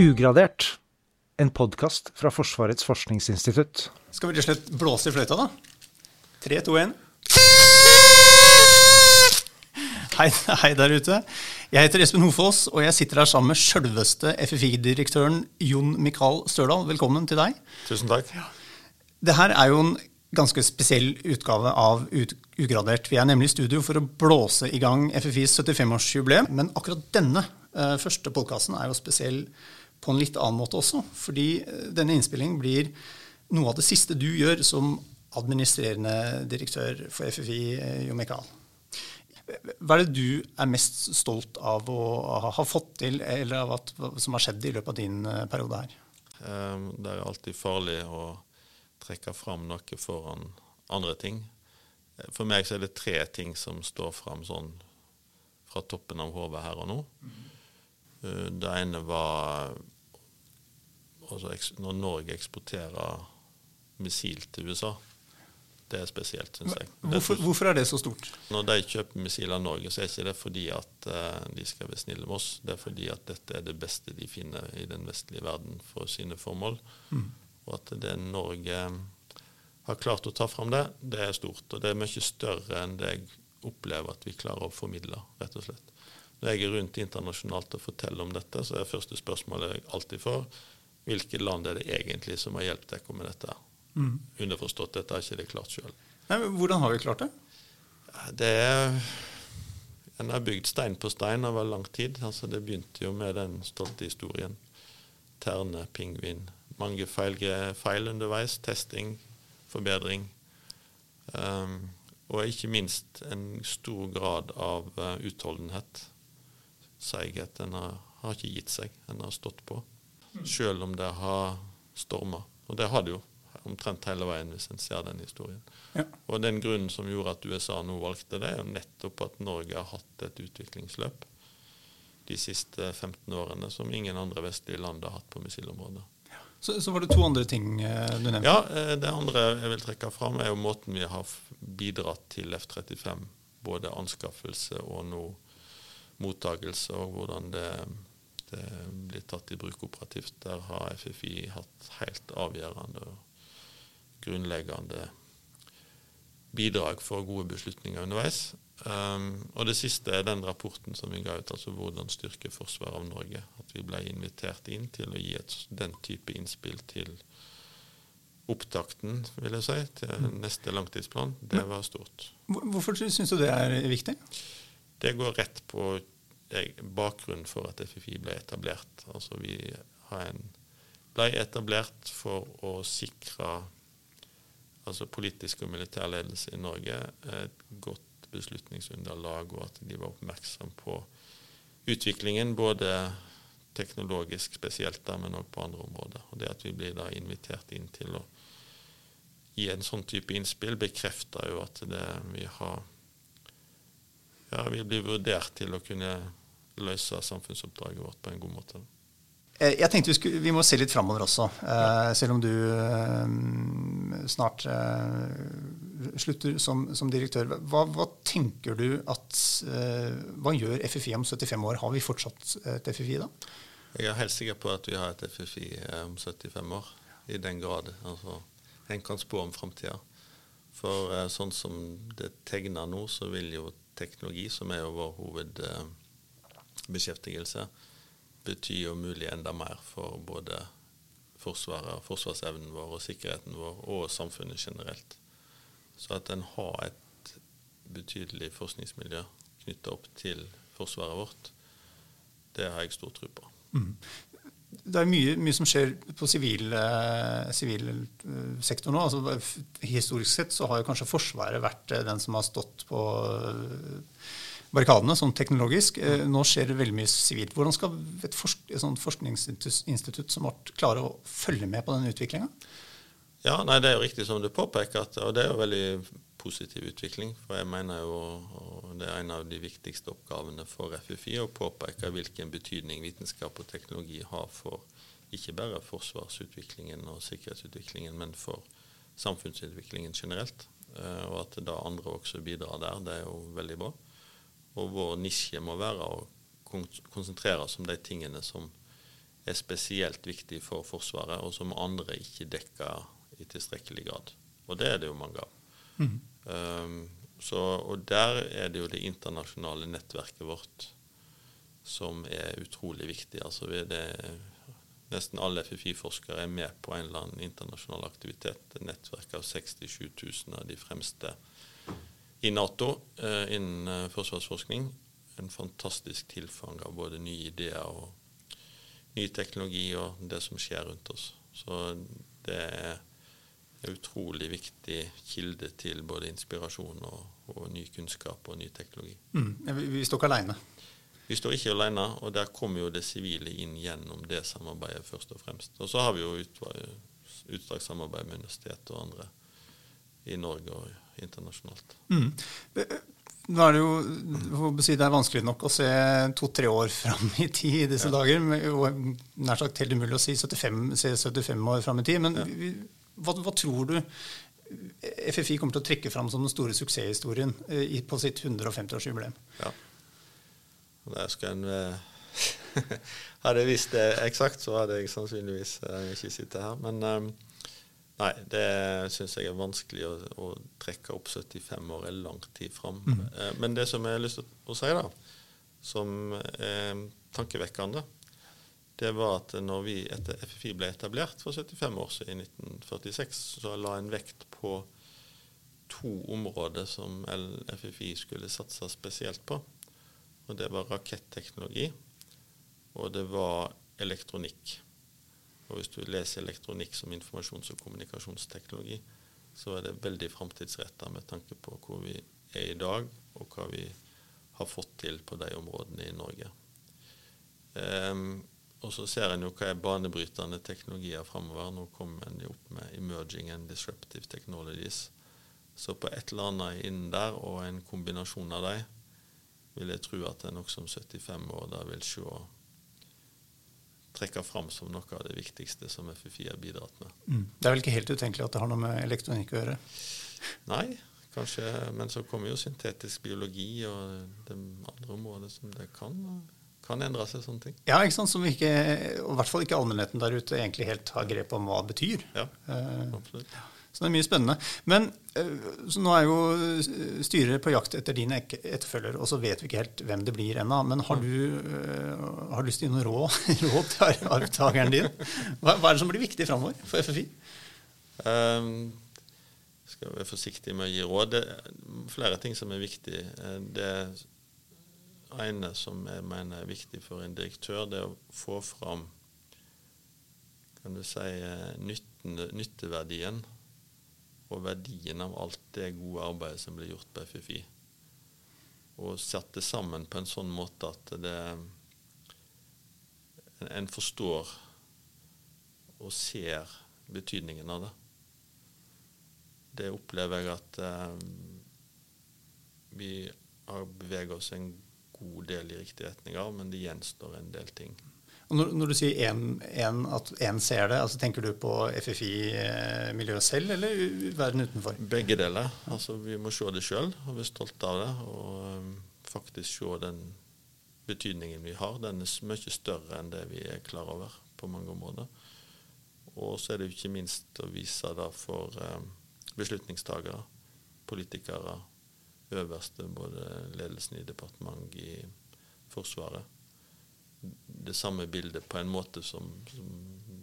Ugradert, en podkast fra Forsvarets forskningsinstitutt. Skal vi rett og slett blåse i fløyta, da? Tre, to, én. Hei, hei der ute. Jeg heter Espen Hofoss, og jeg sitter her sammen med sjølveste FFI-direktøren Jon Mikael Størdal. Velkommen til deg. Tusen takk. Det her er jo en ganske spesiell utgave av Ugradert. Vi er nemlig i studio for å blåse i gang FFIs 75-årsjubileum. Men akkurat denne uh, første podkasten er jo spesiell på en litt annen måte også. Fordi uh, denne innspillingen blir noe av det siste du gjør som administrerende direktør for FFI, eh, Jo Mikael. Hva er det du er mest stolt av å ha fått til, eller av at, som har skjedd i løpet av din periode her? Um, det er alltid farlig å trekke fram noe foran andre ting. For meg så er det tre ting som står fram sånn fra toppen av hodet her og nå. Mm. Det ene var altså, når Norge eksporterer missil til USA. Det er spesielt, syns jeg. Hvorfor, hvorfor, er det så stort? Når de kjøper missiler av Norge, så er ikke det fordi at uh, de skal være snille med oss. Det er fordi at dette er det beste de finner i den vestlige verden for sine formål. Mm. Og at det Norge har klart å ta fram det, det er stort. Og det er mye større enn det jeg opplever at vi klarer å formidle, rett og slett. Når jeg er rundt internasjonalt og forteller om dette, så er det første spørsmålet jeg alltid får, hvilke land er det egentlig som har hjulpet dere med dette? Mm. Underforstått, dette har ikke det klart sjøl. Hvordan har vi klart det? Det er En har bygd stein på stein over lang tid. Altså, det begynte jo med den stolte historien. Terne, pingvin, mange feil, feil underveis. Testing, forbedring. Um, og ikke minst en stor grad av uh, utholdenhet. Seighet. Den har, har, ikke gitt seg. Den har stått på. Selv om det har storma. Og det har det jo omtrent hele veien, hvis en ser den historien. Ja. Og den grunnen som gjorde at USA nå valgte det, er jo nettopp at Norge har hatt et utviklingsløp de siste 15 årene som ingen andre vestlige land har hatt på missilområdet. Så, så, var det to andre ting eh, du nevnte. Ja, eh, Det andre jeg vil trekke fram, er jo måten vi har bidratt til F-35. Både anskaffelse og nå mottagelse, og hvordan det, det, blir tatt i bruk operativt. Der har FFI hatt helt avgjørende og grunnleggende bidrag for gode beslutninger underveis. Um, og det siste er den rapporten som vi ga ut, altså hvordan styrke forsvaret av Norge. At vi ble invitert inn til å gi et, den type innspill til opptakten, vil jeg si, til mm. neste langtidsplan. Det var stort. Hvorfor syns du det er viktig? Det går rett på bakgrunnen for at FFI ble etablert. Altså vi en, ble etablert for å sikre altså politisk og militær ledelse i Norge et godt beslutningsunderlag, og at de var oppmerksom på utviklingen, både teknologisk spesielt, der, men òg på andre områder. Og Det at vi blir da invitert inn til å gi en sånn type innspill, bekrefter jo at det, vi har ja, vi blir vurdert til å kunne løse samfunnsoppdraget vårt på en god måte. Eh, jeg tenkte vi, skulle, vi må se litt framover også, eh, selv om du eh, snart eh, slutter som, som direktør. Hva, hva, tenker du at Hva gjør FFI om 75 år? Har vi fortsatt et FFI da? Jeg er helt sikker på at vi har et FFI om 75 år, i den grad. Altså, en kan spå om framtida. For sånn som det tegner nå, så vil jo teknologi, som er jo vår hovedbeskjeftigelse, betyr jo mulig enda mer for både Forsvaret, forsvarsevnen vår og sikkerheten vår, og samfunnet generelt. Så at en har et betydelig forskningsmiljø knytta opp til forsvaret vårt, det har jeg stor tro på. Mm. Det er mye, mye, som skjer på sivilsektoren eh, nå. Altså, historisk sett så har jo kanskje Forsvaret vært den som har stått på barrikadene sånn teknologisk. Eh, nå skjer det veldig mye sivilt. Hvordan skal et, forsk et forskningsinstitutt som vårt klare å følge med på den utviklinga? Ja, nei, Det er jo riktig som du påpeker, at, og det er jo veldig positiv utvikling. For jeg mener jo, og det er en av de viktigste oppgavene for FFI, å påpeke hvilken betydning vitenskap og teknologi har for ikke bare forsvarsutviklingen og sikkerhetsutviklingen, men for samfunnsutviklingen generelt. Eh, og at da andre også bidrar der, det er jo veldig bra. Og vår nisje må være å konsentrere oss om de tingene som er spesielt viktige for Forsvaret, og som andre ikke dekker i tilstrekkelig grad. Og det er det jo mange av. Mm. Um, så, og der er det jo det internasjonale nettverket vårt som er utrolig viktig. Altså det, nesten alle FFI-forskere er med på en eller annen internasjonal aktivitet. Et nettverk av 67 000 av de fremste i Nato uh, innen eh, forsvarsforskning. En fantastisk tilfang av både nye ideer og ny teknologi og det som skjer rundt oss. Så det er en utrolig viktig kilde til både inspirasjon og, og ny kunnskap og ny teknologi. Mm. Vi, vi står ikke alene? Vi står ikke alene, og der kommer jo det sivile inn gjennom det samarbeidet først og fremst. Og så har vi jo utstrakt samarbeid med universitet og andre i Norge og internasjonalt. Mm. Nå er det jo si, det er vanskelig nok å se to-tre år fram i tid i disse ja. dager. Og nær sagt helt umulig å si 75, se 75 år fram i tid. Men ja. Hva, hva, tror du FFI kommer til å trekke fram som den store suksesshistorien eh, på sitt 150-årsjubileum? Ja. Der skal en eh, Hadde jeg visst det eksakt, så hadde jeg sannsynligvis eh, ikke sittet her. Men nei, det syns jeg er vanskelig å, å, trekke opp 75 år er lang tid fram. Mm. Men det som jeg har lyst til å si, da, som er tankevekkende, det var at når vi etter FFI ble etablert for 75 år siden, i 1946, så la en vekt på to områder som FFI skulle satse spesielt på. Og det var raketteknologi, og det var elektronikk. Og hvis du leser elektronikk som informasjons- og kommunikasjonsteknologi, så er det veldig framtidsretta med tanke på hvor vi er i dag, og hva vi har fått til på de områdene i Norge. Um, og så ser en jo hva er banebrytende teknologier framover. Nå kommer en jo opp med emerging and disruptive technologies. Så på et eller annet innen der, og en kombinasjon av dem, vil jeg tro at en også om 75 år da vil se trekke fram som noe av det viktigste som FFI har bidratt med. Mm. Det er vel ikke helt utenkelig at det har noe med elektronikk å gjøre? Nei, kanskje, men så kommer jo syntetisk biologi og det andre området som det kan, kan endre seg sånne ting. Ja, ikke sant, som ikke, og i hvert fall ikke allmennheten der ute egentlig helt har grep om hva det betyr. Ja, uh, absolutt. Så det er mye spennende. Men eh, nå er jo styret på jakt etter din etterfølger, og så vet vi ikke helt hvem det blir ennå. Men har du har lyst til å gi noen råd, råd til arvtakeren din? Hva, hva, er det som blir viktig framover for FFI? Um, ehm, skal være forsiktig med å gi råd. Det er flere ting som er viktig. Det det ene som jeg mener er viktig for en direktør, det er å få fram kan du si, nytteverdien og verdien av alt det gode arbeidet som blir gjort på FFI. Og satt det sammen på en sånn måte at det en forstår og ser betydningen av det. Det opplever jeg at eh, vi har beveget oss en god del i riktig retning av, men det gjenstår en del ting. Når, når, du sier en, en, at én ser det, altså tenker du på FFI-miljøet selv, eller verden utenfor? Begge deler. Altså, vi må se det sjøl og være stolte av det. Og um, faktisk se den betydningen vi har. Den er mye større enn det vi er klar over på mange områder. Og så er det ikke minst å vise det for um, beslutningstagere, politikere, øverste, både ledelsen i departement, i Forsvaret det samme bildet på en måte som, som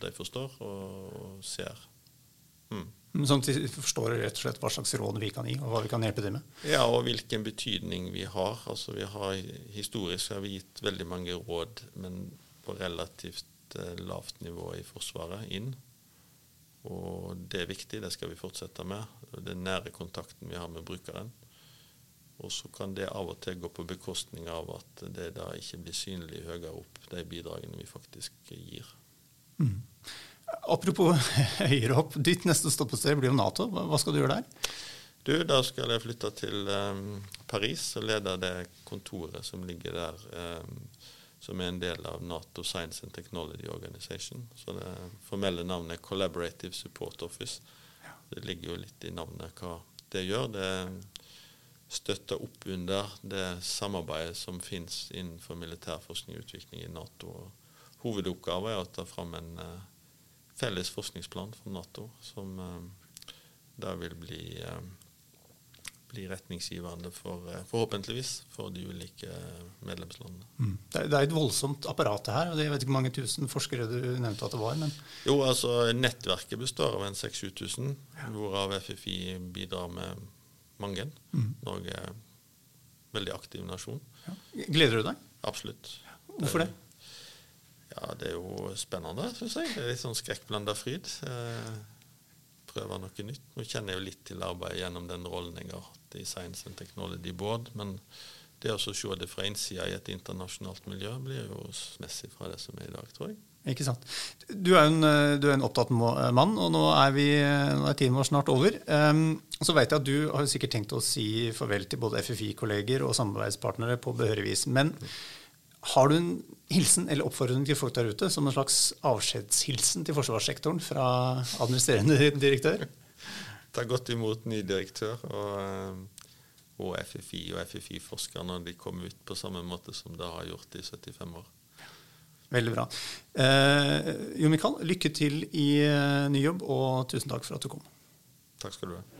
de forstår og, og ser. Mm. Sånn at de forstår rett og slett hva slags råd vi kan gi, og hva vi kan hjelpe dem med? Ja, og hvilken betydning vi har. Altså vi har Historisk har vi gitt veldig mange råd, men på relativt eh, lavt nivå i Forsvaret inn. Og det er viktig, det skal vi fortsette med. Den nære kontakten vi har med brukeren. Og så kan det av og til gå på bekostning av at det da ikke blir synlig høyere opp, de bidragene vi faktisk gir. Mm. Apropos høyere opp, ditt neste stoppested blir jo Nato. Hva skal du gjøre der? Du, Da skal jeg flytte til um, Paris og lede det kontoret som ligger der, um, som er en del av Nato Science and Technology Organization. Så det formelle navnet er Collaborative Support Office. Det ligger jo litt i navnet hva det gjør. Det er støtte opp under det samarbeidet som finnes innenfor militærforskning og utvikling i Nato, Hovedoppgaven er å ta fram en uh, felles forskningsplan for Nato, som uh, da vil bli, uh, bli retningsgivende for, forhåpentligvis for de ulike medlemslandene. Mm. Det, er, det er et voldsomt apparat det her. og Jeg vet ikke hvor mange tusen forskere du nevnte at det var. men... Jo, altså Nettverket består av en 6000-7000, hvorav FFI bidrar med mange. Mm. Norge er en veldig aktiv nasjon. Ja. Gleder du deg? Absolutt. Hvorfor det? Ja, Det er jo spennende, syns jeg. Det er Litt sånn skrekkblanda fryd. Eh, prøve noe nytt. Nå kjenner jeg jo litt til arbeidet gjennom den rollen jeg har hatt i Science and Technology Board. Men det å se det fra innsida i et internasjonalt miljø blir jo smessig fra det som er i dag, tror jeg. Ikke sant. Du er, en, du er en opptatt mann, og nå er, vi, nå er tiden vår snart over. Um, så vet jeg at du har sikkert tenkt å si farvel til både FFI-kolleger og samarbeidspartnere på behørig vis. Men har du en hilsen eller oppfordring til folk der ute, som en slags avskjedshilsen til forsvarssektoren fra administrerende direktør? Ta godt imot ny direktør og, eh, og FFI og FFI-forskerne de kommer ut på samme måte som det har gjort i 75 år. Veldig bra. Eh, jo Mikael, lykke til i uh, ny jobb, og tusen takk for at du kom. Takk skal du ha.